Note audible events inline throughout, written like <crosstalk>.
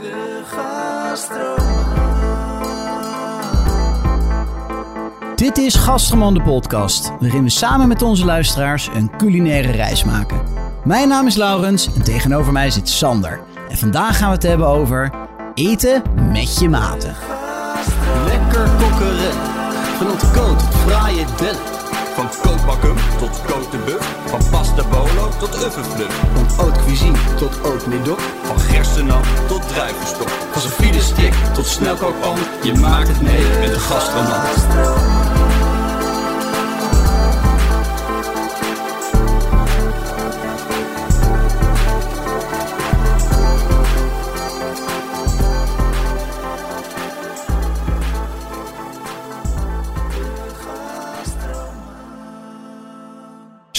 De gastro. Dit is Gastroman de podcast, waarin we samen met onze luisteraars een culinaire reis maken. Mijn naam is Laurens en tegenover mij zit Sander. En vandaag gaan we het hebben over eten met je maten. Lekker kokkeren. Van ontkoot tot fraaie dellen. Van kookbakken tot kookdebuff. Van pasta bolo tot uffenfluff. Van haute cuisine tot médoc. Van gerstenap tot druivenstok. Van zijn stick tot snelkookpan. Je maakt het mee met de gastroman.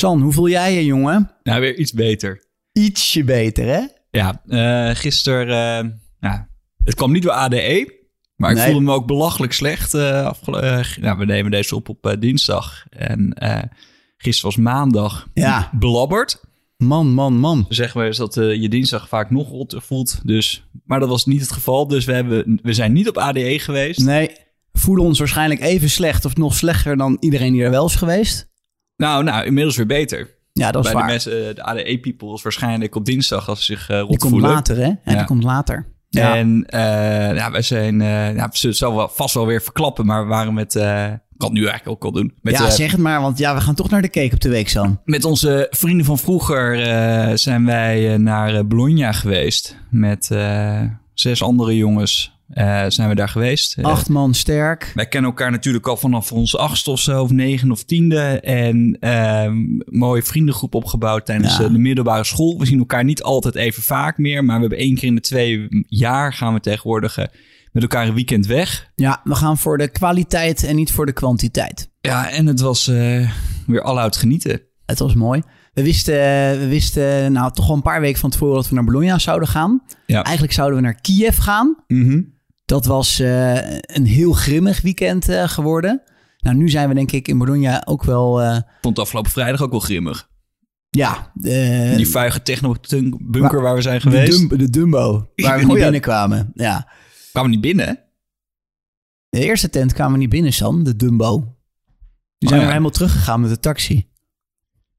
San, hoe voel jij je, jongen? Nou, weer iets beter. Ietsje beter, hè? Ja, eh gisteren... eh, ja, het kwam niet door ADE, maar ik Nee. voelde me ook belachelijk slecht. eh afgelo- eh, nou, we nemen deze op op dinsdag. En gisteren was maandag. Ja. Belabberd. Man, man, man. Zeggen we eens dat je dinsdag vaak nog rotter voelt. Dus, maar dat was niet het geval. Dus we, hebben, we zijn niet op ADE geweest. Nee, voelen ons waarschijnlijk even slecht of nog slechter dan iedereen die er wel is geweest. Nou, nou, inmiddels weer beter. Ja, dat is Bij de waar. mensen, eh, de ADE-people is waarschijnlijk op dinsdag als ze zich eh die rot komt voelen. later, hè? Ja, die komt later. Ja. En eh ja, wij zijn, eh ja, ze zal wel, vast wel weer verklappen, maar we waren met, eh ik kan het nu eigenlijk ook al doen, met, ja, eh, zeg het maar, want ja, we gaan toch naar de cake op de week, San. met onze vrienden van vroeger eh, zijn wij eh, naar eh, Bologna geweest. Met eh, zes andere jongens eh, zijn we daar geweest. Eh, Acht man sterk. wij kennen elkaar natuurlijk al vanaf onze achtste of zo, of negen of tiende. En ehm mooie vriendengroep opgebouwd tijdens Ja. eh, de middelbare school. We zien elkaar niet altijd even vaak meer, maar we hebben één keer in de twee jaar gaan we tegenwoordig met elkaar een weekend weg. Ja, we gaan voor de kwaliteit en niet voor de kwantiteit. Ja, en het was weer alluit genieten. Het was mooi. We wisten, we wisten nou toch al een paar weken van tevoren dat we naar Bologna zouden gaan. Ja. Eigenlijk zouden we naar Kiev gaan. Mhm. Dat was eh, een heel grimmig weekend eh, geworden. Nou, nu zijn we denk ik in Bologna ook wel... eh, Vond afgelopen vrijdag ook wel grimmig. ja, Die vuige techno-bunker Waar- waar we zijn de, geweest. Dumbo, de Dumbo, waar we <laughs> Oh niet binnenkwamen. Ja. Kwamen we niet binnen, hè? De eerste tent kwamen we niet binnen, San, de Dumbo. Die Oh, zijn we ja. helemaal teruggegaan met de taxi.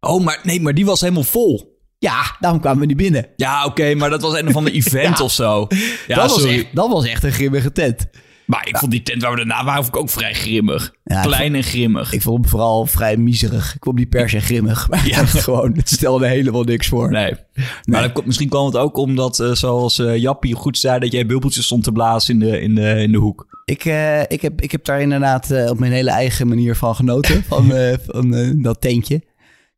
Oh, maar nee, maar die was helemaal vol. Ja, daarom kwamen we niet binnen. Ja, oké, maar dat was een of ander <laughs> event Ja. of zo. Ja, dat, was echt, dat was echt een grimmige tent. Maar ik vond die tent waar we daarna waren ik ook vrij grimmig. Ja, Klein en grimmig. Ik vond hem vooral vrij miserig. Ik vond niet per se grimmig. <laughs> Maar Ja. <laughs> gewoon, het stelde helemaal niks voor. Nee. Maar dat misschien kwam het ook omdat, eh, zoals eh, Jappie goed zei, dat jij bubbeltjes stond te blazen in de, in de, in de hoek. Ik, eh, ik, heb, ik heb daar inderdaad op mijn hele eigen manier van genoten. van van dat tentje.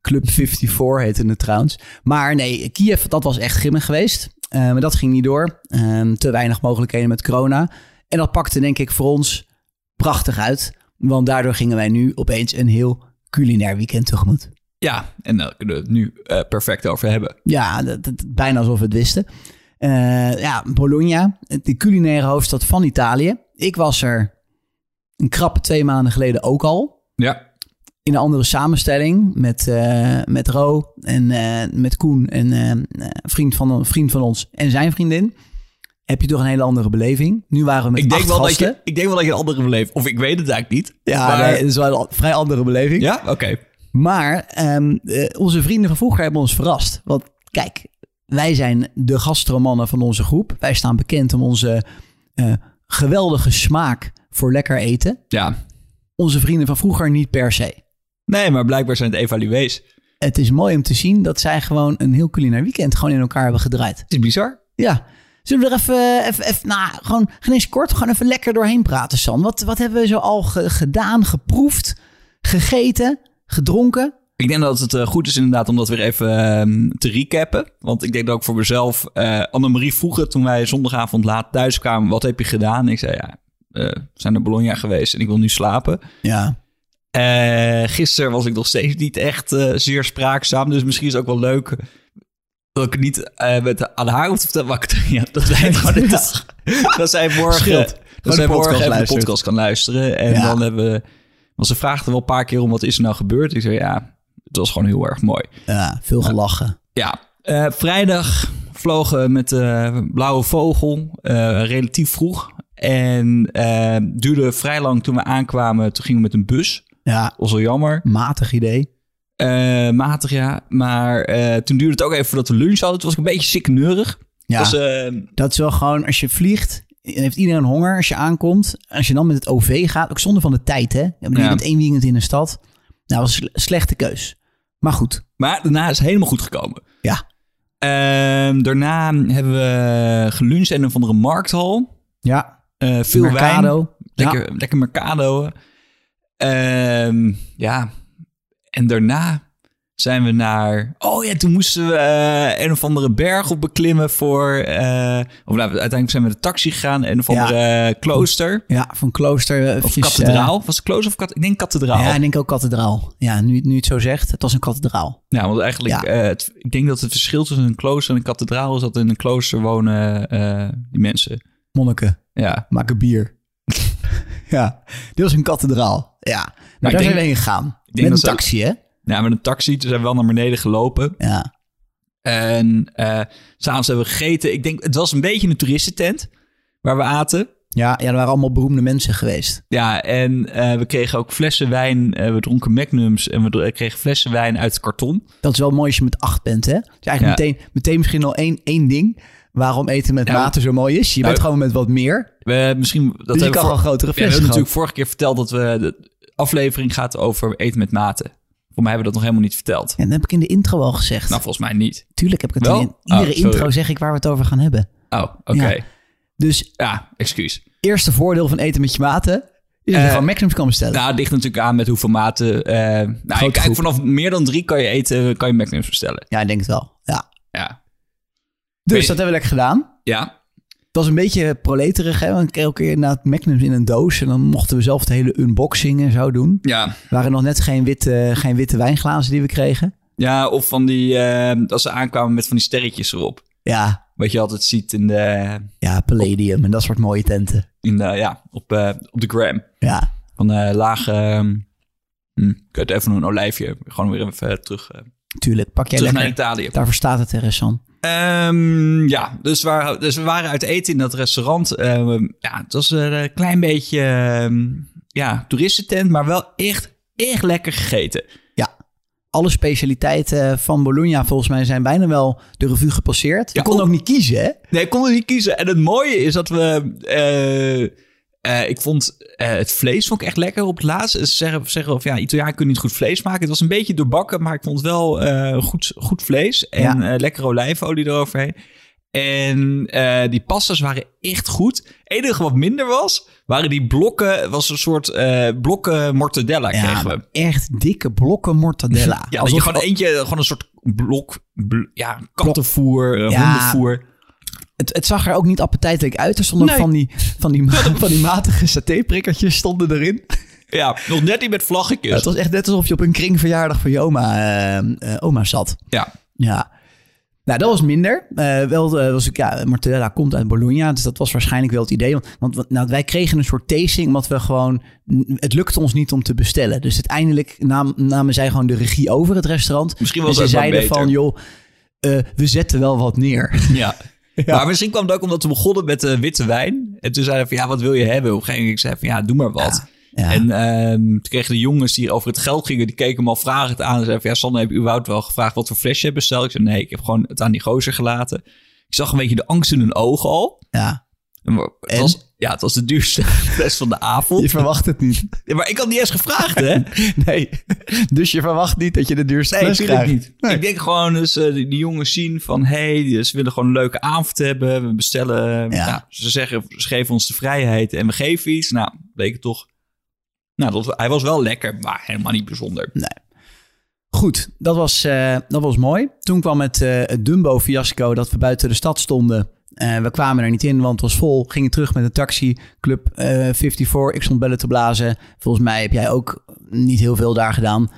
Club 54 heette het trouwens. Maar nee, Kiev, dat was echt grimmig geweest. Eh, maar dat ging niet door. Ehm, te weinig mogelijkheden met corona. En dat pakte denk ik voor ons prachtig uit. Want daardoor gingen wij nu opeens een heel culinair weekend tegemoet. Ja, en daar kunnen we het nu eh, perfect over hebben. Ja, dat, dat- bijna alsof we het wisten. Eh, ja, Bologna, de culinaire hoofdstad van Italië. Ik was er een krappe twee maanden geleden ook al. Ja. In een andere samenstelling met, eh, met Ro en eh, met Koen en eh, een vriend, van, een vriend van ons en zijn vriendin. Heb je toch een hele andere beleving. Nu waren we met Ik denk, wel dat gasten. je, ik denk wel dat je een andere beleeft. Of ik weet het eigenlijk niet. Ja, maar- nee, het is wel een vrij andere beleving. Ja? Oké. Maar ehm, eh, onze vrienden van vroeger hebben ons verrast. Want kijk, wij zijn de gastromannen van onze groep. Wij staan bekend om onze geweldige smaak voor lekker eten. Ja. Onze vrienden van vroeger niet per se. Nee, maar blijkbaar zijn het evaluees. Het is mooi om te zien dat zij gewoon een heel culinair weekend gewoon in elkaar hebben gedraaid. Het is bizar. Ja. Zullen we er even, even, even nou, gewoon, geen eens kort, gewoon even lekker doorheen praten, San. Wat, wat hebben we zo al ge- gedaan, geproefd, gegeten, gedronken? Ik denk dat het eh, goed is inderdaad om dat weer even ehm, te recappen. Want ik denk dat ook voor mezelf... eh Annemarie vroeg het toen wij zondagavond laat thuis kwamen... wat heb je gedaan? Ik zei ja, eh, we zijn naar Bologna geweest en ik wil nu slapen. Ja. Eh gisteren was ik nog steeds niet echt eh, zeer spraakzaam. Dus misschien is het ook wel leuk dat ik niet eh, met aan haar hoef te vertellen. <laughs> Ja, dat wij het <laughs> gewoon dat, dat zij morgen, Scheelt. dat zij de morgen even de luistert. podcast kan luisteren. En Ja. dan hebben we... Want ze vraagde wel een paar keer om wat is er nou gebeurd. Ik zei ja, het was gewoon heel erg mooi. Ja, veel gelachen. Ja, vrijdag vlogen met de blauwe vogel relatief vroeg. En duurde vrij lang toen we aankwamen. Toen gingen we met een bus. Ja, Dat was wel jammer. matig idee. Eh, matig, ja. Maar eh, toen duurde het ook even voordat we lunch hadden. Toen was ik een beetje sikkeneurig. Ja, Dus, eh, dat is wel gewoon, als je vliegt, en heeft iedereen honger als je aankomt. Als je dan met het OV gaat, ook zonder van de tijd, hè. Je Ja. bent één weekend in een stad. Nou, was een sle- slechte keus. Maar goed, maar daarna is het helemaal goed gekomen. ja. Ehm, daarna hebben we geluncht in een of andere markthal. Ja, veel wijn. Mercado. Lekker, lekker Mercado. Ehm, ja, en daarna zijn we naar... Oh ja, toen moesten we eh, een of andere berg op beklimmen voor... eh, of nou, uiteindelijk zijn we de taxi gegaan. Een of Ja. andere eh, klooster. Ja, van klooster. Of kathedraal. Was het klooster of kat? Ik denk kathedraal. ja, ik denk ook kathedraal. Ja, nu, nu het zo zegt, het was een kathedraal. Ja, want eigenlijk, Ja. het, ik denk dat het verschil tussen een klooster en een kathedraal is dat in een klooster wonen die mensen. Monniken, Ja, maken bier. <laughs> ja, dit was een kathedraal. Ja, maar daar denk- zijn we heen gegaan. denk Met een taxi, hè? ja met een taxi. Toen zijn we wel naar beneden gelopen. Ja, En eh s'avonds hebben we gegeten. Ik denk, het was een beetje een toeristentent waar we aten. ja, ja er waren allemaal beroemde mensen geweest. Ja, en eh, we kregen ook flessen wijn. Eh, we dronken magnums en we kregen flessen wijn uit karton. Dat is wel mooi als je met acht bent, hè? Dus eigenlijk Ja. meteen, meteen misschien al één, één ding waarom eten met Nou, mate zo mooi is. Je nou, bent gewoon met wat meer. We, misschien, dat Dus je kan voor- grotere Ja, we hebben flessen natuurlijk vorige keer verteld dat we... Aflevering gaat over eten met maten. Voor mij hebben we dat nog helemaal niet verteld. Ja, dat heb ik in de intro al gezegd. Nou, volgens mij niet. Tuurlijk heb ik het Wel? in iedere Oh, sorry. intro zeg ik waar we het over gaan hebben. Oh, oké. Ja. Ja. Dus excuus. eerste voordeel van eten met je maten is dat je Eh, gewoon Magnums kan bestellen. Nou, het ligt natuurlijk aan met hoeveel maten. eh nou, kijk, vanaf meer dan drie kan je eten, kan je Magnums bestellen. ja, ik denk het wel. Ja. Ja. Dus dat hebben we lekker gedaan. Ja. Het was een beetje proleterig, hè? Want elke keer inderdaad Magnums in een doos. En dan mochten we zelf de hele unboxing en zo doen. Ja. Waren nog net geen witte, geen witte wijnglazen die we kregen. Ja, of van die, eh, als ze aankwamen met van die sterretjes erop. Ja, Wat je altijd ziet in de, ja, Palladium en dat soort mooie tenten. in de, ja, op, eh, op de gram. Ja, Van eh lage, ehm, hm, ik weet even een olijfje. Gewoon weer even terug, tuurlijk. Pak jij terug naar. Italië. Daarvoor staat het er, Ehm, ja, dus, waar, dus we waren uit eten in dat restaurant. Ehm, ja, het was eh, een klein beetje ehm, ja, toeristentent, maar wel echt, echt lekker gegeten. Ja. Alle specialiteiten van Bologna volgens mij zijn bijna wel de revue gepasseerd. Je Ja, kon ook- niet kiezen, hè? Nee, ik kon niet kiezen. En het mooie is dat we... eh, eh, ik vond eh, het vlees vond ik echt lekker op het laatst. Ze zeggen, zeggen of ja, Italiaan kunnen niet goed vlees maken. Het was een beetje doorbakken, maar ik vond het wel eh, goed, goed vlees. En Ja. lekkere olijfolie eroverheen. En die pastas waren echt goed. Het enige wat minder was, waren die blokken... was een soort blokken mortadella kregen we. echt dikke blokken mortadella. <laughs> Ja, dat je gewoon eentje, gewoon een soort blok, bl- ja, kattenvoer, Ja. hondenvoer. Het, het zag er ook niet appetijtelijk uit. Er stonden Nee. van, die, van, die, <laughs> van die matige satéprikkertjes stonden erin. <laughs> Ja, nog net niet met vlaggetjes. Ja, het was echt net alsof je op een kringverjaardag van je oma, eh, eh, oma zat. Ja. Ja. Nou, dat was minder. Eh, wel was ik, ja, mortadella komt uit Bologna, dus dat was waarschijnlijk wel het idee. Want, want nou, wij kregen een soort tasting, omdat we gewoon... Het lukte ons niet om te bestellen. Dus uiteindelijk nam, namen zij gewoon de regie over het restaurant. Misschien en was ze het ook wel zeiden beter. van, joh, eh, we zetten wel wat neer. Ja. <laughs> Maar misschien kwam het ook omdat we begonnen met de witte wijn. En toen zeiden we van, ja, wat wil je hebben? Op een gegeven moment zei van, ja, doe maar wat. Ja. En ehm, toen kregen de jongens die over het geld gingen, die keken me al vragend aan. En zeiden van, ja, Sander, heb je überhaupt wel gevraagd wat voor flesje je hebt besteld? Ik zei, nee, ik heb gewoon het aan die gozer gelaten. Ik zag een beetje de angst in hun ogen al. ja. Het, was, ja, het was de duurste <laughs> fles van de avond. Je verwacht het niet. <laughs> Ja, maar ik had niet eens gevraagd, hè? <laughs> Nee. Dus je verwacht niet dat je de duurste Nee, fles krijgt. niet. Ik denk gewoon, dus, eh, die, die jongens zien van... hé, hey, ze willen gewoon een leuke avond hebben. We bestellen... Ja. Nou, ze zeggen, ze geven ons de vrijheid en we geven iets. Nou, bleek het toch... Nou, dat, hij was wel lekker, maar helemaal niet bijzonder. Goed, dat was, eh, dat was mooi. Toen kwam het, eh, het Dumbo-fiasco dat we buiten de stad stonden. Eh, we kwamen er niet in, want het was vol. Gingen terug met een taxi, Club eh 54. Ik stond bellen te blazen. Volgens mij heb jij ook niet heel veel daar gedaan.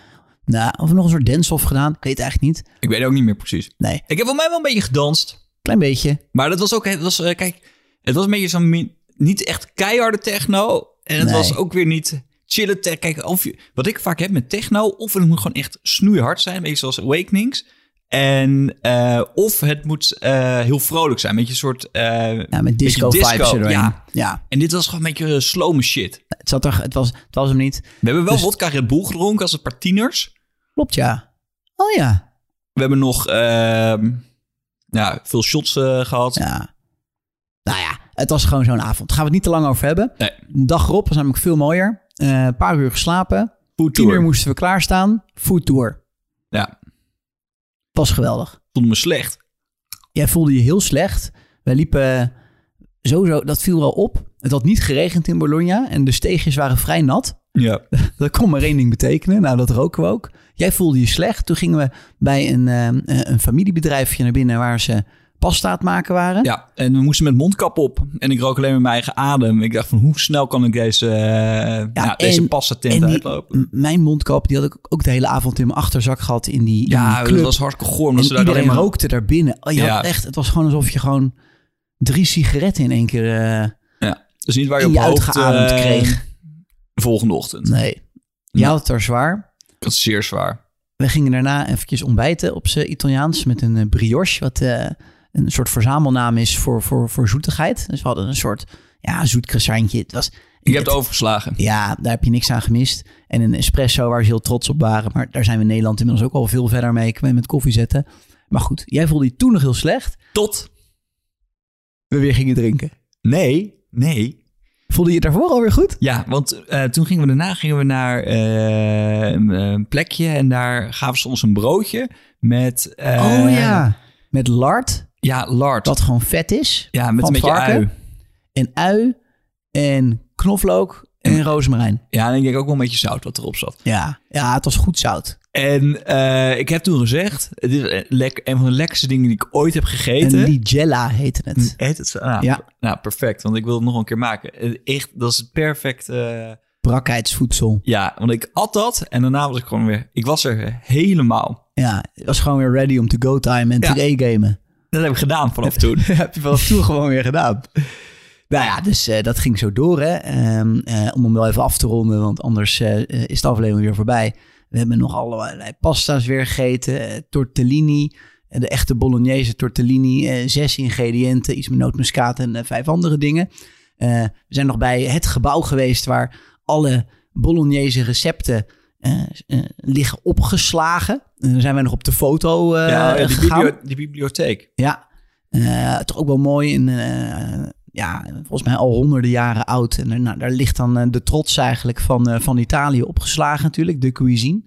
Nou, of nog een soort dance-off gedaan. Ik weet het eigenlijk niet. Ik weet ook niet meer precies. Nee, Ik heb voor mij wel een beetje gedanst. klein beetje. Maar dat was ook... Het was, eh, kijk, het was een beetje zo'n... Niet echt keiharde techno. En het Nee. was ook weer niet chille tech. Kijk, of je, wat ik vaak heb met techno... of het moet gewoon echt snoeihard zijn. Een beetje zoals Awakenings. En, eh, of het moet eh, heel vrolijk zijn. Met je een soort... eh, Ja, met disco, beetje vibes er doorheen. Ja. ja. En dit was gewoon een beetje slome shit. Het, zat er, het, was, het was hem niet. We hebben wel Dus- vodka Red Bull gedronken als een paar tieners. Klopt, ja. Oh ja. We hebben nog ehm, ja, veel shots eh, gehad. Ja. Nou ja, het was gewoon zo'n avond. Daar gaan we het niet te lang over hebben. Nee. De dag erop was namelijk veel mooier. Een paar uur geslapen. Food Tien uur moesten we klaarstaan. Food tour. Ja, Was geweldig. voelde me slecht. Jij voelde je heel slecht. Wij liepen sowieso, dat viel wel op. Het had niet geregend in Bologna en de steegjes waren vrij nat. Ja. <laughs> Dat kon maar één ding betekenen. Nou, dat roken we ook. Jij voelde je slecht. Toen gingen we bij een, eh, een familiebedrijfje naar binnen waar ze pasta aan het maken waren. Ja, en we moesten met mondkap op. En ik rook alleen met mijn eigen adem. Ik dacht van, hoe snel kan ik deze, eh ja, deze en- pasta tent uitlopen? mijn mondkap, die had ik ook de hele avond in mijn achterzak gehad in die, in Ja, die dat was hartstikke goor. Omdat en ze daar iedereen alleen maar... rookte daar binnen. Oh, je Ja. had echt, het was gewoon alsof je gewoon drie sigaretten in één keer... eh, Ja, dus niet waar je op je uitgeademd eh, kreeg. De volgende ochtend. nee, je had het er zwaar. Ik had het zeer zwaar. We gingen daarna eventjes ontbijten op z'n Italiaans met een brioche, wat een soort verzamelnaam is voor, voor, voor zoetigheid. Dus we hadden een soort ja, zoet croissantje. Het was, Ik heb het overgeslagen. Ja, daar heb je niks aan gemist. En een espresso waar ze heel trots op waren. Maar daar zijn we in Nederland inmiddels ook al veel verder mee. We met koffie zetten. Maar goed, jij voelde je toen nog heel slecht. Tot? We weer gingen drinken. Nee, nee. Voelde je je daarvoor alweer goed? Ja, want eh, toen gingen we daarna gingen we naar eh, een, plekje. En daar gaven ze ons een broodje met... eh, oh ja. Met lard, Ja, lard. wat gewoon vet is. ja, met een beetje varken. ui. En ui en knoflook en rozemarijn. Ja, en ik denk ook wel een beetje zout wat erop zat. Ja, ja het was goed zout. En eh, ik heb toen gezegd, het is eh, een van de lekkerste dingen die ik ooit heb gegeten. En Ligella heette het. Heet het zo? Nou, Ja. nou, perfect, want ik wil het nog een keer maken. Eh, Echt, dat is het perfect. eh, Brakheidsvoedsel. ja, want ik at dat en daarna was ik gewoon weer... Ik was er helemaal. Ja, het was gewoon weer ready om to go time en Ja. to gamen. Dat heb ik gedaan vanaf <laughs> toen. heb je vanaf toen gewoon weer gedaan. Nou ja, dus eh, dat ging zo door. Hè. Ehm, eh, om hem wel even af te ronden, want anders eh, is de aflevering weer voorbij. We hebben nog allerlei pasta's weer gegeten. tortellini, de echte bolognese tortellini. zes ingrediënten, iets met nootmuskaat en vijf andere dingen. We zijn nog bij het gebouw geweest waar alle bolognese recepten eh, eh, liggen opgeslagen. En dan zijn wij nog op de foto eh ja, die, gegaan. biblio- die bibliotheek. Ja, eh, toch ook wel mooi. En, eh, ja, volgens mij al honderden jaren oud. En nou, daar ligt dan eh, de trots eigenlijk van, eh, van Italië opgeslagen natuurlijk, de cuisine.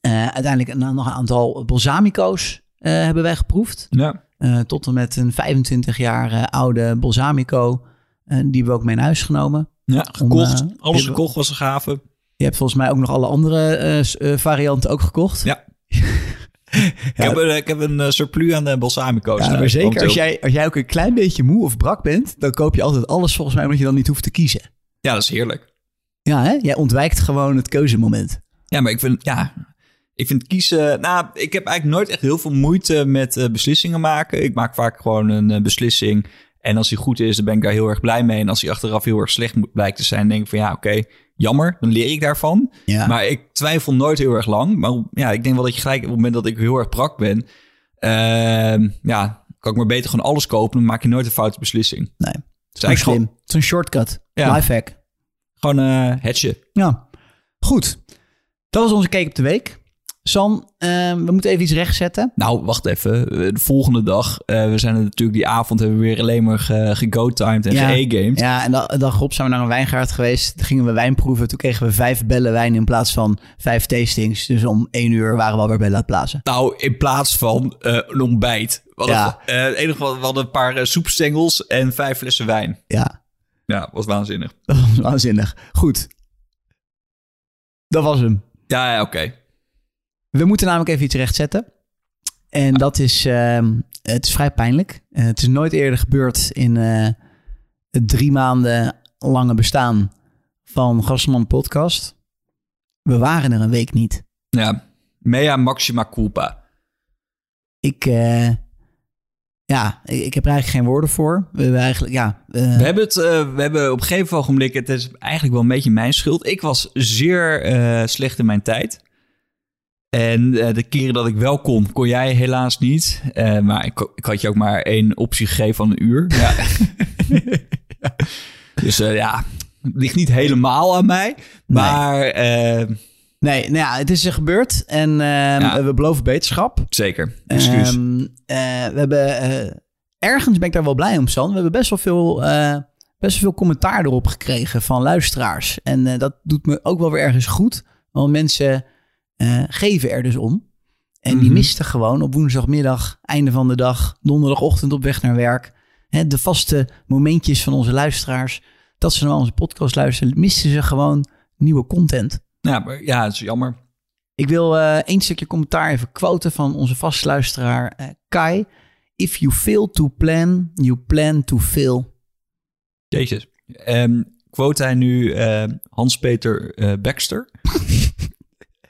Eh, uiteindelijk nou, nog een aantal balsamico's eh, hebben wij geproefd. Ja. Eh, tot en met een 25 jaar eh, oude balsamico. eh, die hebben we ook mee naar huis genomen. Ja, gekocht. eh, Alles gekocht was gaven. Je hebt volgens mij ook nog alle andere eh, eh, varianten ook gekocht. Ja. <laughs> ik, heb, een- ik heb een eh, surplus aan de balsamico's. Ja, maar zeker als jij, als jij ook een klein beetje moe of brak bent, dan koop je altijd alles volgens mij omdat je dan niet hoeft te kiezen. Ja, dat is heerlijk. Ja, hè? Jij ontwijkt gewoon het keuzemoment. Ja, maar ik vind, ja, ik vind kiezen... Nou, ik heb eigenlijk nooit echt heel veel moeite met beslissingen maken. Ik maak vaak gewoon een beslissing. En als die goed is, dan ben ik daar heel erg blij mee. En als die achteraf heel erg slecht blijkt te zijn, denk ik van ja, oké, jammer. Dan leer ik daarvan. Ja. Maar ik twijfel nooit heel erg lang. Maar ja, ik denk wel dat je gelijk op het moment dat ik heel erg brak ben... ehm, ja, kan ik maar beter gewoon alles kopen. Dan maak je nooit een foute beslissing. Nee, Het is eigenlijk slim. Het is een shortcut. Ja. Lifehack. gewoon eh hetje. Ja, goed. Dat was onze cake op de week. San, eh, we moeten even iets rechtzetten. Nou, wacht even. Eh, De volgende dag, eh, we zijn er natuurlijk die avond hebben we weer alleen maar ge- gego-timed en Ja. ge-gamed. Ja, en de dag erop zijn we naar een wijngaard geweest. Toen gingen we wijn proeven. Toen kregen we vijf bellen wijn in plaats van vijf tastings. Dus om één uur waren we alweer bij Laat Plaza. Nou, in plaats van eh, een ontbijt. We hadden, Ja. het enige wat, we hadden een paar soepstengels en vijf flessen wijn. Ja, Ja, was waanzinnig. <laughs> dat was waanzinnig. Goed. Dat was hem. Ja, ja oké. We moeten namelijk even iets rechtzetten. En dat is, ehm, het is vrij pijnlijk. Eh, het is nooit eerder gebeurd in eh, het drie maanden lange bestaan van Gastelman Podcast. We waren er een week niet. Ja, mea maxima culpa. Ik, eh, ja, ik, heb er eigenlijk geen woorden voor. We hebben eigenlijk, ja, We hebben het, we hebben op een gegeven ogenblik, het is eigenlijk wel een beetje mijn schuld. Ik was zeer slecht in mijn tijd. En eh, de keren dat ik wel kon, kon jij helaas niet. Eh, maar ik, ik had je ook maar één optie gegeven van een uur. Ja. <laughs> Dus eh, ja, het ligt niet helemaal aan mij. Maar eh, Nee, nou ja, het is er gebeurd en ehm, Ja. we beloven beterschap. zeker, excuus. Ehm, eh, we hebben ergens ben ik daar wel blij om, San. We hebben best wel veel, best wel veel commentaar erop gekregen van luisteraars. En dat doet me ook wel weer ergens goed. Want mensen eh, geven er dus om. En die Mhm. misten gewoon op woensdagmiddag, einde van de dag, donderdagochtend op weg naar werk. Hè, de vaste momentjes van onze luisteraars. Dat ze naar onze podcast luisteren, misten ze gewoon nieuwe content. ja, maar, ja, het is jammer. Ik wil eh één stukje commentaar even quoten van onze vaste luisteraar eh, Kai. If you fail to plan, you plan to fail. Jezus. Ehm quote hij nu Hans-Peter Baxter? <laughs>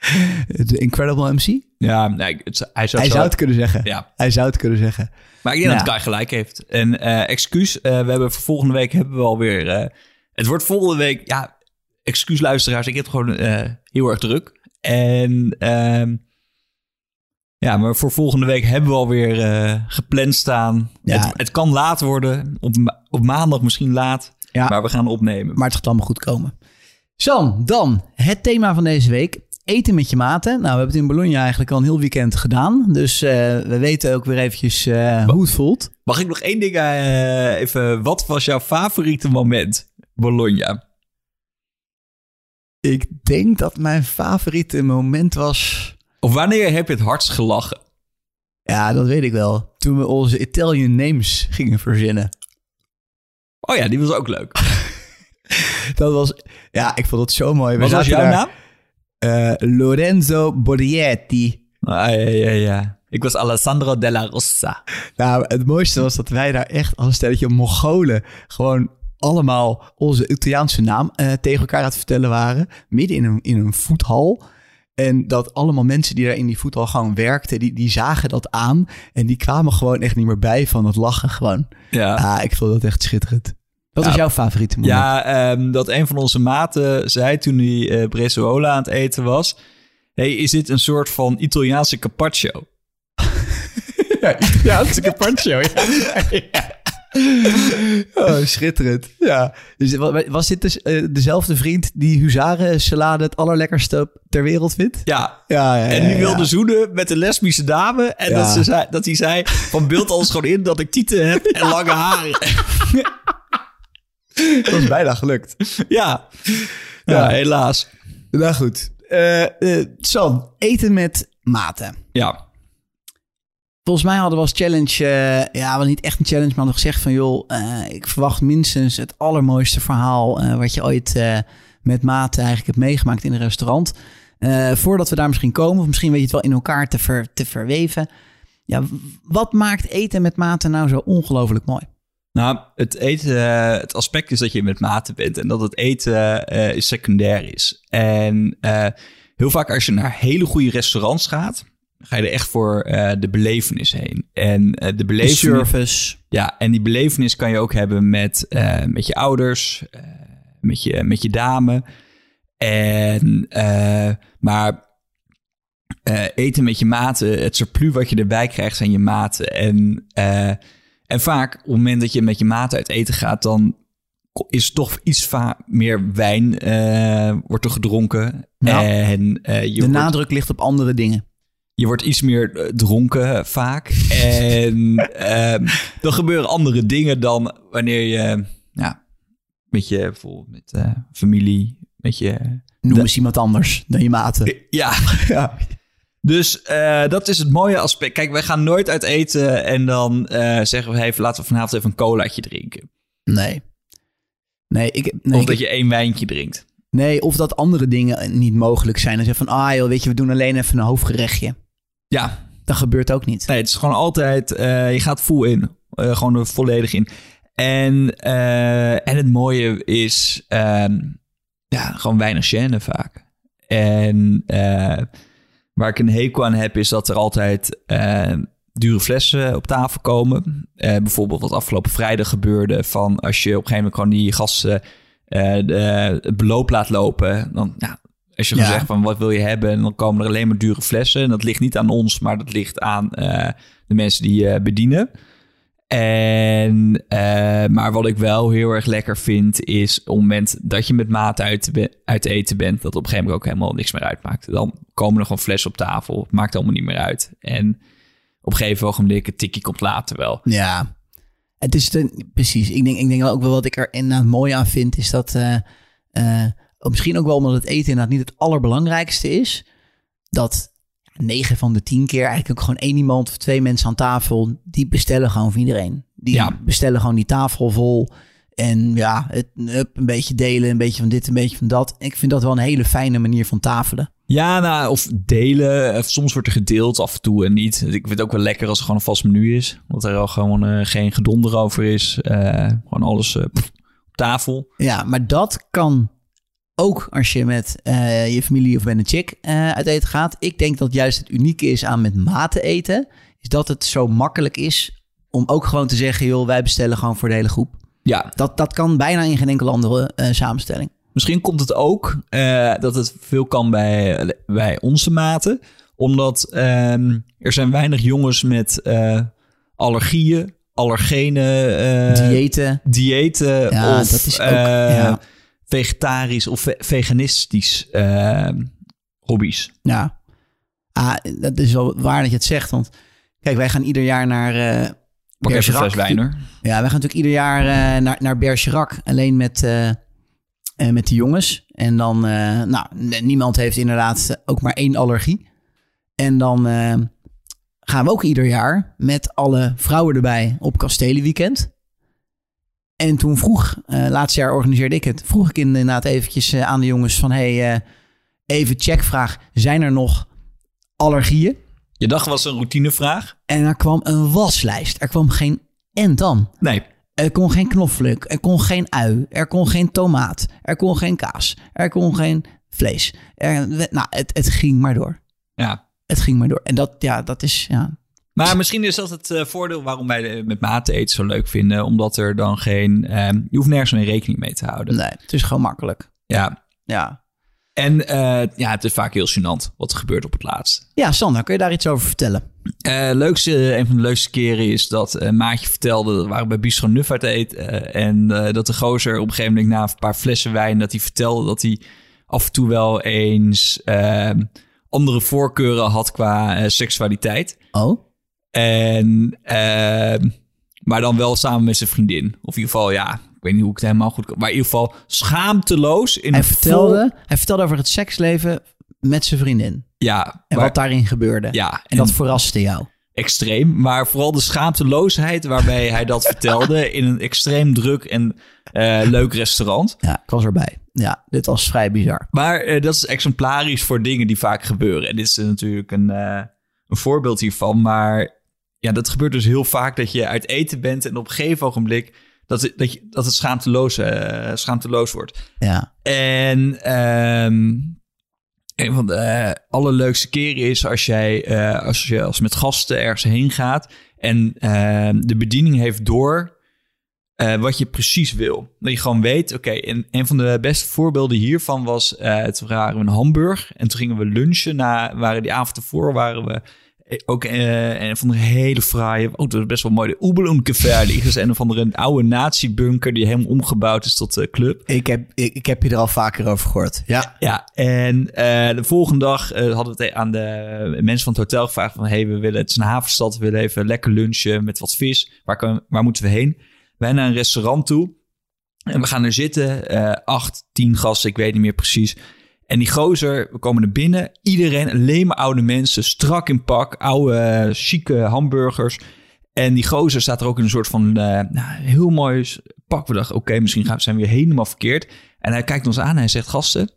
<laughs> De Incredible MC? Ja, nee, het, hij zou, Hij zo- zou het kunnen zeggen. Ja, Hij zou het kunnen zeggen. maar ik denk dat Kai gelijk heeft. En eh, excuus, eh, we hebben voor volgende week hebben we alweer... eh het wordt volgende week... Ja, excuus luisteraars, ik heb het gewoon heel erg druk. En ehm, ja, maar voor volgende week hebben we alweer gepland staan. Ja. Het, het kan laat worden, op, ma- op maandag misschien laat. Ja. Maar we gaan opnemen. Maar het gaat allemaal goed komen. San, dan het thema van deze week. Eten met je maten. Nou, we hebben het in Bologna eigenlijk al een heel weekend gedaan. Dus eh, we weten ook weer eventjes eh, hoe het voelt. Mag ik nog één ding eh, even... Wat was jouw favoriete moment, Bologna? Ik denk dat mijn favoriete moment was... Of wanneer heb je het hardst gelachen? Ja, dat weet ik wel. Toen we onze Italian names gingen verzinnen. Oh ja, die was ook leuk. <laughs> Dat was... Ja, ik vond het zo mooi. We Wat was jouw daar- naam? Eh, Lorenzo Borietti. Ah, ja, ja, ja. Ik was Alessandro della Rossa. Nou, het mooiste was dat wij daar echt als een stelletje Mongolen gewoon allemaal onze Italiaanse naam eh, tegen elkaar aan het vertellen waren. Midden in een, in een voethal. En dat allemaal mensen die daar in die voethal gewoon werkten, die, die zagen dat aan. En die kwamen gewoon echt niet meer bij van het lachen gewoon. Ja. Ah, ik vond dat echt schitterend. Wat Ja. was jouw favoriete moment? Ja, ehm, dat een van onze maten zei toen hij eh Bresaola aan het eten was... hey, is dit een soort van Italiaanse carpaccio? <laughs> Ja, is een carpaccio. Ja. <laughs> Oh, schitterend. Ja. Dus wa- was dit dus eh, dezelfde vriend die huzarensalade het allerlekkerste ter wereld vindt? Ja, Ja, ja, en ja, die wilde ja. zoenen met een lesbische dame. En Ja. dat, ze zei, dat hij zei, van beeld alles gewoon in dat ik tieten heb en lange haren. <laughs> <laughs> Dat was bijna gelukt. ja. Ja. helaas. Nou goed. Eh eh, San, eten met maten. Ja, Volgens mij hadden we als challenge, eh, ja, wel niet echt een challenge, maar hadden gezegd van joh, eh, ik verwacht minstens het allermooiste verhaal eh, wat je ooit eh, met maten eigenlijk hebt meegemaakt in een restaurant. Eh, voordat we daar misschien komen, of misschien weet je het wel in elkaar te, ver, te verweven. Ja, w- wat maakt eten met maten nou zo ongelooflijk mooi? Nou, het eten, eh, het aspect is dat je met maten bent en dat het eten eh, secundair is. En eh, heel vaak als je naar hele goede restaurants gaat, ga je er echt voor de belevenis heen. En de De belevenis, service. ja, en die belevenis kan je ook hebben met, met je ouders, met, je, met je dame. En, maar eten met je maten, het surplus wat je erbij krijgt zijn je maten. En, en vaak op het moment dat je met je maten uit eten gaat, dan is toch iets va- meer wijn eh, wordt er gedronken. Ja. En je De wordt, nadruk ligt op andere dingen. je wordt iets meer eh, dronken vaak. <laughs> en ehm, dan gebeuren andere dingen dan wanneer je ja, met je bijvoorbeeld met familie, met je Noem De- eens iemand anders dan je maten. ja, <laughs> Ja. Dus eh, dat is het mooie aspect. Kijk, wij gaan nooit uit eten en dan eh, zeggen we even, laten we vanavond even een colaatje drinken. Nee. Nee, ik, nee, of ik- dat je één wijntje drinkt. nee, of dat andere dingen niet mogelijk zijn. Dan zeg je van, ah joh, weet je, we doen alleen even een hoofdgerechtje. Ja, Dat gebeurt ook niet. nee, het is gewoon altijd, eh, je gaat full in. Eh, gewoon er volledig in. En, eh, en het mooie is, ehm, ja, gewoon weinig gêne vaak. En eh, waar ik een hekel aan heb, is dat er altijd eh, dure flessen op tafel komen. Eh, bijvoorbeeld wat afgelopen vrijdag gebeurde, van als je op een gegeven moment gewoon die gasten eh, de, het beloop laat lopen, dan ja, Als je Ja. zegt van wat wil je hebben, en dan komen er alleen maar dure flessen. En dat ligt niet aan ons, maar dat ligt aan de mensen die je bedienen. En, eh, maar wat ik wel heel erg lekker vind, is op het moment dat je met maat uit, uit eten bent, dat op een gegeven moment ook helemaal niks meer uitmaakt. Dan komen er gewoon flessen op tafel. Maakt allemaal niet meer uit. En op een gegeven ogenblik, het tikkie komt later wel. Ja, het is de, precies. Ik denk, ik denk ook wel wat ik er inderdaad mooi aan vind, is dat eh, eh, misschien ook wel omdat het eten inderdaad niet het allerbelangrijkste is, dat 9 van de 10 keer eigenlijk ook gewoon één iemand of twee mensen aan tafel, die bestellen gewoon voor iedereen. Die Ja. bestellen gewoon die tafel vol. En ja, het, een beetje delen, een beetje van dit, een beetje van dat. Ik vind dat wel een hele fijne manier van tafelen. Ja, nou, of delen. Of soms wordt er gedeeld af en toe en niet. Ik vind het ook wel lekker als er gewoon een vast menu is. Dat er al gewoon eh, geen gedonder over is. Eh, gewoon alles eh, pff, op tafel. Ja, maar dat kan ook als je met eh, je familie of met een chick eh, uit eten gaat. Ik denk dat juist het unieke is aan met maten eten, is dat het zo makkelijk is om ook gewoon te zeggen, joh, wij bestellen gewoon voor de hele groep. Ja, Dat, dat kan bijna in geen enkele andere eh, samenstelling. misschien komt het ook dat het veel kan bij, bij onze maten. Omdat ehm, er zijn weinig jongens met allergieën, allergenen, eh, Diëten. diëten Ja, of dat is ook, ja. Vegetarisch of ve- veganistisch eh, hobby's. Ja. Ah, dat is wel waar dat je het zegt. Want kijk, wij gaan ieder jaar naar uh, Pak even een fles wijn hoor. Ja, wij gaan natuurlijk ieder jaar eh, naar, naar Bergerac. Alleen met, eh, met de jongens. En dan, nou, niemand heeft inderdaad ook maar één allergie. En dan gaan we ook ieder jaar met alle vrouwen erbij op Kastelenweekend. En toen vroeg, eh laatste jaar organiseerde ik het, vroeg ik inderdaad eventjes eh, aan de jongens van... hey, eh, even checkvraag, zijn er nog allergieën? Je dacht was een routinevraag? En er kwam een waslijst. Er kwam geen en dan. Nee. Er kon geen knoflook, er kon geen ui, er kon geen tomaat, er kon geen kaas, er kon geen vlees. Er, nou, het, het ging maar door. Ja. Het ging maar door. En dat, ja, dat is, ja. Maar misschien is dat het eh, voordeel waarom wij de- met mate eten zo leuk vinden. Omdat er dan geen... ehm, je hoeft nergens meer rekening mee te houden. Nee, het is gewoon makkelijk. Ja. Ja. En eh, ja, het is vaak heel gênant wat er gebeurt op het laatst. Ja, Sander, kun je daar iets over vertellen? Eh, leukste, een van de leukste keren is dat eh Maatje vertelde... dat we waren bij Bistro Nuff uit eten. eh, en eh, dat de gozer op een gegeven moment na een paar flessen wijn... dat hij vertelde dat hij af en toe wel eens... ehm, andere voorkeuren had qua eh, seksualiteit. Oh? En, ehm, maar dan wel samen met zijn vriendin. Of in ieder geval, ja, ik weet niet hoe ik het helemaal goed kan. Maar in ieder geval schaamteloos. In Hij een vertelde, vol- hij vertelde over het seksleven met zijn vriendin. ja, En maar- wat daarin gebeurde. ja, En dat verraste jou. extreem. Maar vooral de schaamteloosheid waarbij hij dat vertelde <laughs> in een extreem druk en eh, leuk restaurant. Ja, ik was erbij. Ja, dit was vrij bizar. Maar eh, dat is exemplarisch voor dingen die vaak gebeuren. En dit is natuurlijk een, eh, een voorbeeld hiervan. Maar ja, dat gebeurt dus heel vaak dat je uit eten bent en op een gegeven ogenblik dat, het- dat, je, dat het schaamteloos, eh, schaamteloos wordt. Ja. En ehm, een van de eh, allerleukste keren is als jij eh, als je als met gasten ergens heen gaat en ehm, de bediening heeft door wat je precies wil. Dat je gewoon weet, oké, en een van de beste voorbeelden hiervan was, toen waren we in Hamburg en toen gingen we lunchen. Na, waren die avond ervoor waren we ook eh, een van de hele fraaie, oh, dat is best wel mooi, de Oebelumcafé. Dat <laughs> is een oude nazi-bunker die helemaal omgebouwd is tot eh, club. Ik heb, ik, ik heb je er al vaker over gehoord. Ja. Ja, en eh, de volgende dag eh, hadden we het aan de mensen van het hotel gevraagd van... hey, we willen, het is een havenstad, we willen even lekker lunchen met wat vis. Waar, kan, waar moeten we heen? Wij naar een restaurant toe en we gaan er zitten. eh acht, tien gasten, ik weet niet meer precies. En die gozer, we komen er binnen. Iedereen, alleen maar oude mensen, strak in pak. Oude, eh, chique hamburgers. En die gozer staat er ook in een soort van eh, nou, heel mooi pak. We dachten, oké, misschien gaan, zijn we weer helemaal verkeerd. En hij kijkt ons aan en hij zegt, gasten,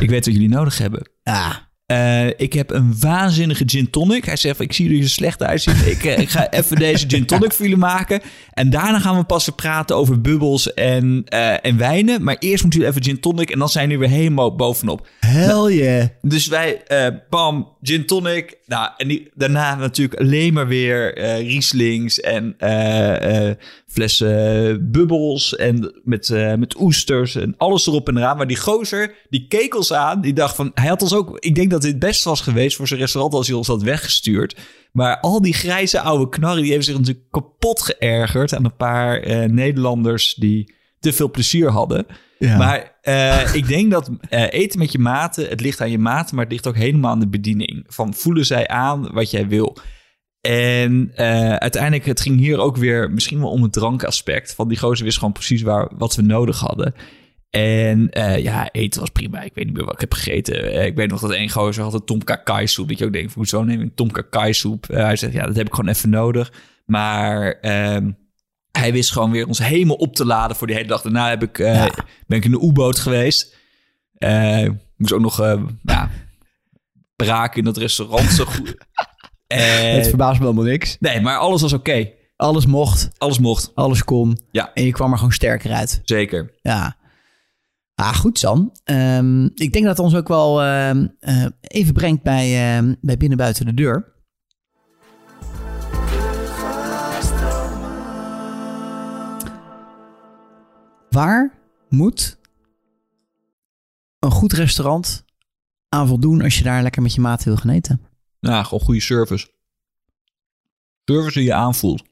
ik weet wat jullie nodig hebben. Ja. Eh, ik heb een waanzinnige gin tonic. Hij zegt, ik zie er er slecht uitzien. Ik, eh, ik ga <laughs> even deze gin tonic voor jullie maken. En daarna gaan we pas praten over bubbels en, eh, en wijnen. Maar eerst moeten jullie even gin tonic. En dan zijn jullie weer helemaal bovenop. Hell yeah. Dus wij, eh bam, gin tonic. Nou, en die, daarna natuurlijk alleen maar weer Rieslings en flessen bubbels en met, eh, met oesters en alles erop en eraan. Maar die gozer, die keek ons aan. Die dacht van, hij had ons ook... Ik denk dat dit best was geweest voor zijn restaurant als hij ons had weggestuurd. Maar al die grijze oude knarren, die hebben zich natuurlijk kapot geërgerd aan een paar eh, Nederlanders die te veel plezier hadden. Ja. Maar eh, ik denk dat eh, eten met je maten, het ligt aan je maten, maar het ligt ook helemaal aan de bediening. Van voelen zij aan wat jij wil? En eh, uiteindelijk, het ging hier ook weer misschien wel om het drankaspect. Van die gozer wist gewoon precies waar, wat we nodig hadden. En eh, ja, eten was prima. Ik weet niet meer wat ik heb gegeten. Eh, ik weet nog dat één gozer had een tom kakai soep. Dat je ook denkt, hoezo neem ik een tom kakai soep? Hij zegt, ja, dat heb ik gewoon even nodig. Maar ehm, hij wist gewoon weer ons helemaal op te laden voor die hele dag. Daarna heb ik, Ja. ben ik in de U-boot geweest. Moest ook nog ja, braken in dat restaurant. Zo goed. Eh, het verbaast me helemaal niks. nee, maar alles was oké. Alles mocht, Alles mocht. alles kon. Ja. En je kwam er gewoon sterker uit. Zeker. Ja. Ah, goed, San. Ehm, ik denk dat het ons ook wel ehm, eh, even brengt bij, ehm, bij binnen buiten de deur. Waar moet een goed restaurant aan voldoen als je daar lekker met je maat wil gaan eten? Ja, gewoon goede service. Service die je aanvoelt.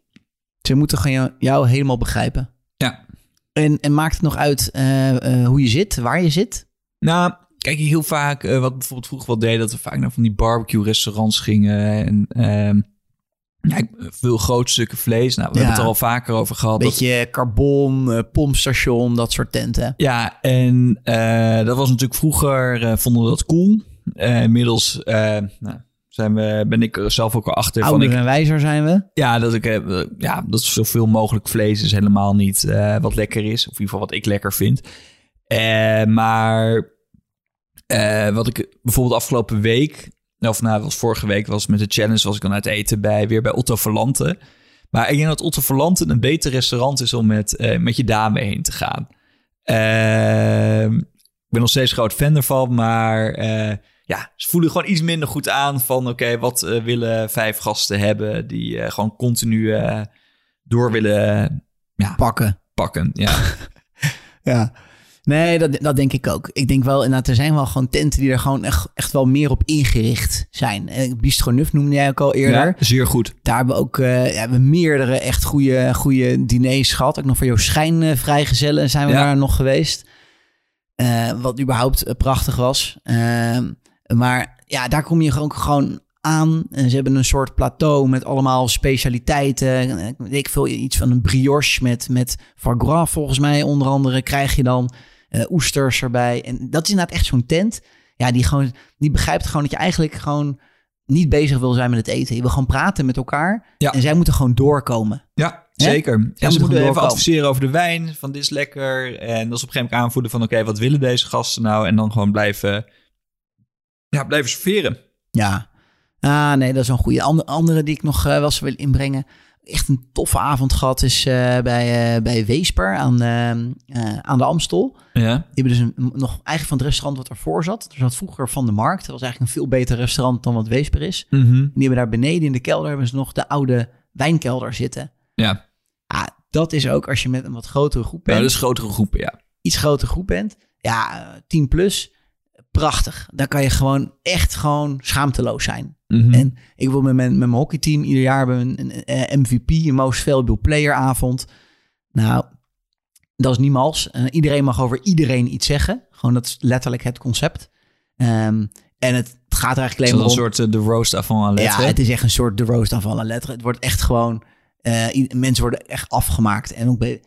Ze moeten gewoon jou, helemaal begrijpen. Ja. En, en maakt het nog uit eh, eh, hoe je zit, waar je zit? Nou, kijk, heel vaak, eh, wat bijvoorbeeld vroeger wel deden, dat we vaak naar van die barbecue-restaurants gingen. En ehm, ja, veel grote stukken vlees. Nou, we Ja. hebben het er al vaker over gehad. dat- Beetje carbon, pompstation, dat soort tenten. ja, en dat was natuurlijk vroeger, vonden we dat cool. Inmiddels nou, zijn we, ben ik er zelf ook al achter van... Ouder Ik, en wijzer zijn we. ja, dat ik, eh, ja, dat zoveel mogelijk vlees is helemaal niet eh, wat lekker is. Of in ieder geval wat ik lekker vind. Eh, maar wat ik bijvoorbeeld afgelopen week, of nou, was vorige week, was met de challenge, was ik dan uit eten bij, weer bij Otto Verlante. Maar ik denk dat Otto Verlante een beter restaurant is om met, met je dame heen te gaan. Eh, ik ben nog steeds groot fan ervan, maar ja, ze voelen gewoon iets minder goed aan van oké, wat eh, willen vijf gasten hebben die eh, gewoon continu eh, door willen Pakken. pakken. Ja, <laughs> Ja. Nee, dat, dat denk ik ook. Ik denk wel, inderdaad, er zijn wel gewoon tenten die er gewoon echt, echt wel meer op ingericht zijn. Bistro Nuf noemde jij ook al eerder. ja zeer goed. Daar hebben we ook ja, we hebben meerdere echt goede, goede diners gehad. Ook nog voor jouw schijn vrijgezellen zijn we Ja. daar nog geweest. Wat überhaupt prachtig was. Ehm, maar ja, daar kom je gewoon, gewoon aan. En ze hebben een soort plateau met allemaal specialiteiten. Eh, Weet ik veel, iets van een brioche met, met foie volgens mij onder andere krijg je dan. eh, oesters erbij. En dat is inderdaad echt zo'n tent. Ja, die, gewoon, die begrijpt gewoon dat je eigenlijk gewoon niet bezig wil zijn met het eten. Je wil gewoon praten met elkaar. Ja. En zij moeten gewoon doorkomen. Ja, zeker. En ze moeten gewoon even doorkomen. adviseren over de wijn. Van dit is lekker. En dat is op een gegeven moment aanvoelen van... oké, wat willen deze gasten nou? En dan gewoon blijven, ja, blijven serveren. Ja. Ah, nee, dat is een goede. Ander, andere die ik nog eh, wel eens wil inbrengen. Echt een toffe avond gehad is eh, bij, eh, bij Weesper aan, eh, eh, aan de Amstel. Ja. Die hebben dus een, nog eigenlijk van het restaurant wat ervoor zat. Er zat vroeger van de markt. Dat was eigenlijk een veel beter restaurant dan wat Weesper is. Mhm. En die hebben daar beneden in de kelder hebben ze nog de oude wijnkelder zitten. Ja. Ah, dat is ook als je met een wat grotere groep ja, bent. dus grotere groepen, ja. iets grotere groep bent. Ja, eh, 10 plus. Prachtig. Daar kan je gewoon echt gewoon schaamteloos zijn. Mhm. En ik wil met mijn, met mijn hockeyteam ieder jaar hebben een, een, MVP, een Most Valuable Player avond. Nou, dat is niemals. Eh, iedereen mag over iedereen iets zeggen. Gewoon dat is letterlijk het concept. Ehm, en het gaat er eigenlijk alleen maar een om... soort eh, de roast avant la lettre? Ja, het is echt een soort de roast aan la lettre. Het wordt echt gewoon... i- mensen worden echt afgemaakt. En ook bij...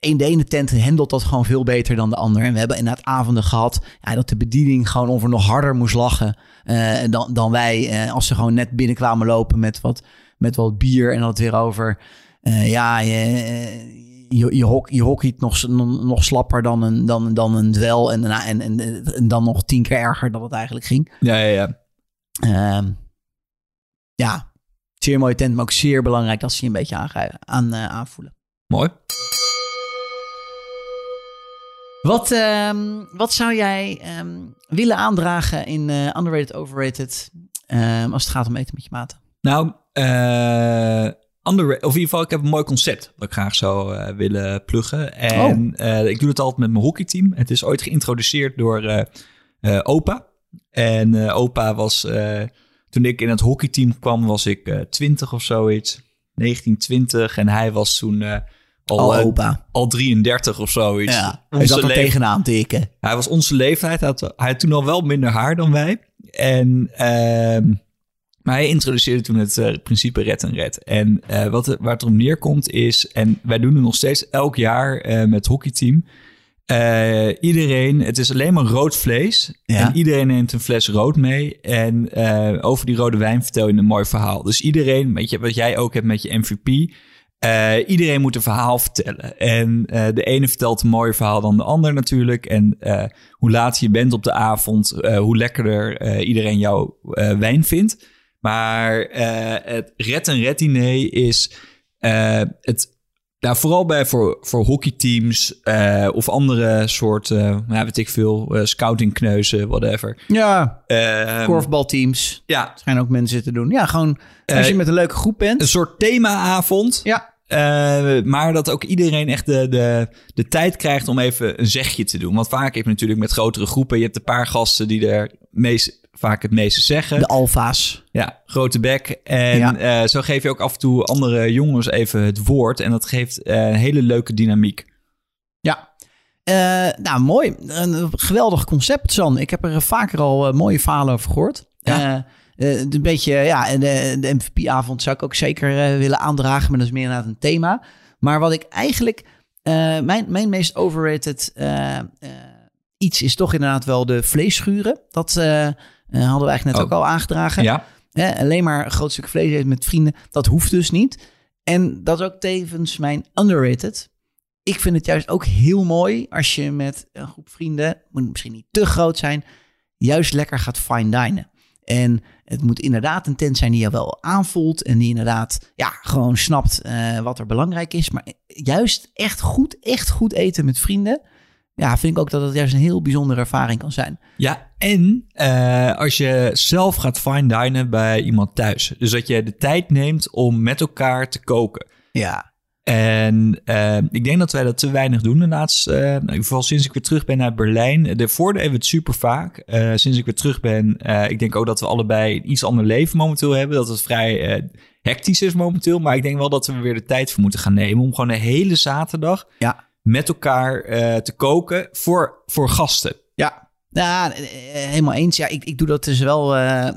een, de ene tent handelt dat gewoon veel beter dan de ander. En we hebben inderdaad avonden gehad... Ja, dat de bediening gewoon of er nog harder moest lachen... eh, dan, dan wij. eh, als ze gewoon net binnenkwamen lopen met wat, met wat bier... en dan het weer over... eh, ja, je, je, je, hok, je hockeyt nog, nog slapper dan een, dan, dan een dwel... En, en, en, en dan nog tien keer erger dan het eigenlijk ging. Ja, ja, ja. Ehm, ja, zeer mooie tent, maar ook zeer belangrijk dat ze je een beetje aan, aan, aanvoelen. Mooi. Wat, ehm, wat zou jij ehm, willen aandragen in eh, underrated, overrated, ehm, als het gaat om eten met je maten? Nou, Under, of in ieder geval, ik heb een mooi concept dat ik graag zou eh, willen pluggen. En eh, ik doe het altijd met mijn hockeyteam. Het is ooit geïntroduceerd door Opa. En Opa was, toen ik in het hockeyteam kwam, was ik 20 of zoiets. 1920. En hij was toen al, Al eh, opa. al 33 of zoiets. Ja, hij zat er tegenaan tikken. hij was onze leeftijd. Hij had, hij had toen al wel minder haar dan wij. En, ehm, maar hij introduceerde toen het eh, principe red en red. En eh, wat, waar het om neerkomt is... En wij doen het nog steeds elk jaar met het hockeyteam. Iedereen, het is alleen maar rood vlees. Ja. En iedereen neemt een fles rood mee. En over die rode wijn vertel je een mooi verhaal. Dus iedereen, weet je, wat jij ook hebt met je MVP... eh, iedereen moet een verhaal vertellen. En eh, de ene vertelt een mooier verhaal dan de ander natuurlijk. En eh, hoe laat je bent op de avond, hoe lekkerder iedereen jouw wijn vindt. Maar het red en red diner is het nou, vooral bij voor, voor hockeyteams of andere soorten, nou, weet ik veel, scoutingkneuzen, whatever. Ja, Ehm, korfbalteams. ja, Schijnen ook mensen te doen. Ja, gewoon als je met een leuke groep bent. een soort themaavond. Ja, Eh, maar dat ook iedereen echt de, de, de tijd krijgt om even een zegje te doen. Want vaak heb je natuurlijk met grotere groepen... je hebt een paar gasten die er meest, vaak het meeste zeggen. de alfa's. Ja, grote bek. En Ja. eh, zo geef je ook af en toe andere jongens even het woord. En dat geeft eh, een hele leuke dynamiek. Ja. Nou, mooi. Een geweldig concept, San. Ik heb er vaker al mooie verhalen over gehoord. Ja. Eh, eh, een beetje, ja, en de, de MVP-avond zou ik ook zeker eh, willen aandragen, maar dat is meer inderdaad een thema. Maar wat ik eigenlijk, eh, mijn, mijn meest overrated eh, eh, iets is toch inderdaad wel de vleesschuren. Dat eh, eh, hadden we eigenlijk net Oh. ook al aangedragen. Ja, alleen maar een groot stuk vlees eten met vrienden, dat hoeft dus niet. En dat is ook tevens mijn underrated. Ik vind het juist ook heel mooi als je met een groep vrienden, moet misschien niet te groot zijn, juist lekker gaat fine dinen. En het moet inderdaad een tent zijn die je wel aanvoelt en die inderdaad ja, gewoon snapt eh, wat er belangrijk is. Maar juist echt goed, echt goed eten met vrienden. Ja, vind ik ook dat het juist een heel bijzondere ervaring kan zijn. ja en eh, als je zelf gaat fine dinen bij iemand thuis. Dus dat je de tijd neemt om met elkaar te koken. Ja, En eh, ik denk dat wij dat te weinig doen de laatste... eh, in ieder geval sinds ik weer terug ben naar Berlijn. De voordelen hebben we het super vaak. Eh, sinds ik weer terug ben, eh, ik denk ook dat we allebei een iets ander leven momenteel hebben. Dat het vrij eh, hectisch is momenteel. Maar ik denk wel dat we er weer de tijd voor moeten gaan nemen... om gewoon de hele zaterdag ja, met elkaar eh, te koken voor, voor gasten. Ja, ja eh, eh, helemaal eens. Ja, ik, ik doe dat dus wel eh, eh,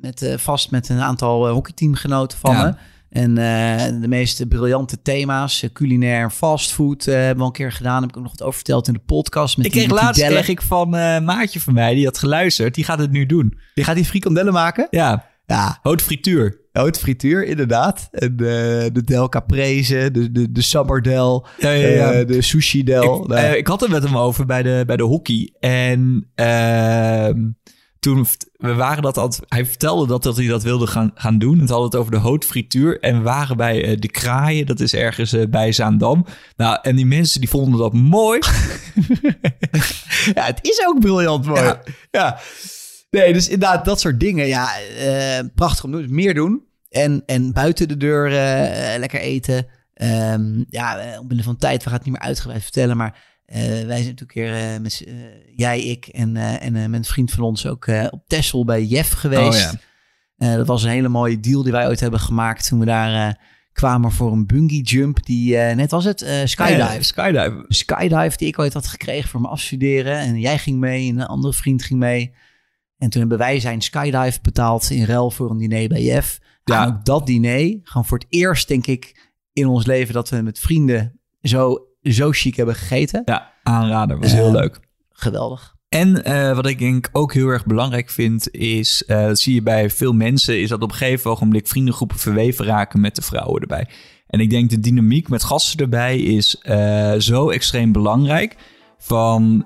met, eh, vast met een aantal eh, hockeyteamgenoten van Ja. me. En eh, de meest briljante thema's, eh, culinair, fastfood, eh hebben we al een keer gedaan. Heb ik ook nog wat over verteld in de podcast. Met Ik die- kreeg die laatst kreeg ik van een maatje van mij, die had geluisterd. Die gaat het nu doen. Je gaat die frikandellen maken? Ja, Ja, haute frituur. hout frituur inderdaad. En de del caprese, de, de, de sabardel, Ja, ja, ja. de sushi del. Ik, eh, ik had het met hem over bij de, bij de hockey. En ehm, toen we waren dat al, hij vertelde dat, dat hij dat wilde gaan, gaan doen. Het had het over de houtfrituur. En we waren bij eh, de Kraaien, dat is ergens eh, bij Zaandam. Nou, en die mensen die vonden dat mooi. <laughs> ja, het is ook briljant mooi. Ja. Ja. Nee, dus inderdaad, dat soort dingen. Ja, eh, prachtig om te doen. Dus meer doen. En, en buiten de deur lekker eten. Ehm, ja, omwille van tijd, we gaan het niet meer uitgebreid vertellen. Maar wij zijn natuurlijk een keer eh, met, eh, jij, ik en, eh, en eh, met een vriend van ons ook eh, op Texel bij Jeff geweest. Oh, ja. Eh, dat was een hele mooie deal die wij ooit hebben gemaakt toen we daar eh, kwamen voor een bungee jump. Die, eh, net was het, eh, skydive Ja, skydive. skydive die ik ooit had gekregen voor mijn afstuderen. En jij ging mee en een andere vriend ging mee. En toen hebben wij zijn skydive betaald in ruil voor een diner bij Jeff. Ja. En ook dat diner, gewoon voor het eerst denk ik in ons leven dat we met vrienden zo, zo chic hebben gegeten. Ja, aanrader. Was heel leuk. Geweldig. En eh, wat ik denk ook heel erg belangrijk vind, is, eh, dat zie je bij veel mensen, is dat op een gegeven ogenblik vriendengroepen verweven raken met de vrouwen erbij. En ik denk de dynamiek met gasten erbij is eh, zo extreem belangrijk. Van,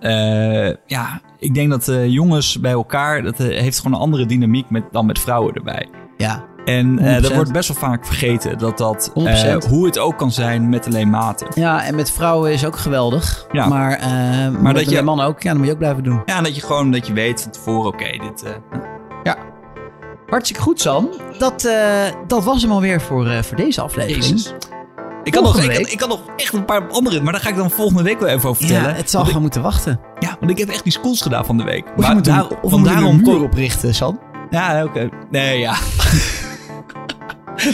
ja, ik denk dat jongens bij elkaar, dat heeft gewoon een andere dynamiek met, dan met vrouwen erbij. Ja, En eh, 100%. dat wordt best wel vaak vergeten, dat dat, eh, 100%. hoe het ook kan zijn met alleen maten. ja en met vrouwen is ook geweldig. Ja. Maar, eh maar dat je- je mannen ook, ja, dat moet je ook blijven doen. Ja, en dat je gewoon, dat je weet van tevoren, oké, dit... eh, Ja. Hartstikke goed, Sam. Dat, dat was hem alweer voor, voor deze aflevering. Jezus. Ik kan, nog, ik, kan, ik kan nog echt een paar andere, maar daar ga ik dan volgende week wel even over vertellen. Ja, het zal gewoon moeten wachten. ja, want ik heb echt die schools gedaan van de week. Of je Maar moet, daar- of van daarom een muur oprichten, Sam. Ja, oké. Nee, ja. <laughs>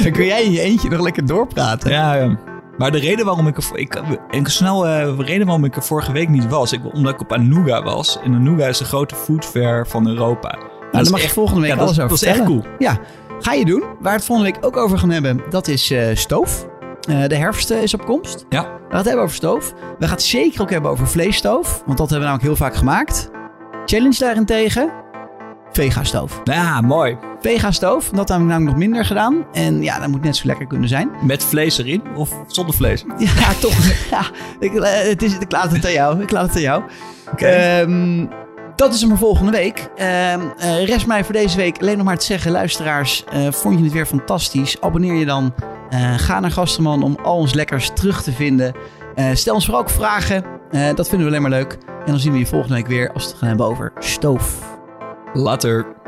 Dan kun jij in je eentje nog lekker doorpraten. ja, ja. Maar de reden waarom ik er, ik, een snel eh, reden waarom ik er vorige week niet was, ik, omdat ik op Anuga was. En Anuga is de grote food fair van Europa. Nou, Dat daar mag je echt- volgende week ja, dat alles is- over dat is echt cool. Ja, ga je doen. Waar we het volgende week ook over gaan hebben, dat is eh, stoof. Eh, de herfst is op komst. Ja. We gaan het hebben over stoof. We gaan het zeker ook hebben over vleesstoof. Want dat hebben we namelijk heel vaak gemaakt. Challenge daarentegen. Vega-stoof. Ja, mooi. Vega-stoof, dat hebben we namelijk nog minder gedaan. En ja, dat moet net zo lekker kunnen zijn. Met vlees erin of zonder vlees? Ja, <laughs> toch. Ja, ik, eh, het is, ik laat het aan jou. Ik laat het aan jou. Ehm, dat is hem voor volgende week. Ehm, eh, rest mij voor deze week alleen nog maar te zeggen, luisteraars, eh, vond je het weer fantastisch? Abonneer je dan. Ga naar Gasterman om al ons lekkers terug te vinden. Stel ons vooral ook vragen. Dat vinden we alleen maar leuk. En dan zien we je volgende week weer als we het gaan hebben over stoof. Later.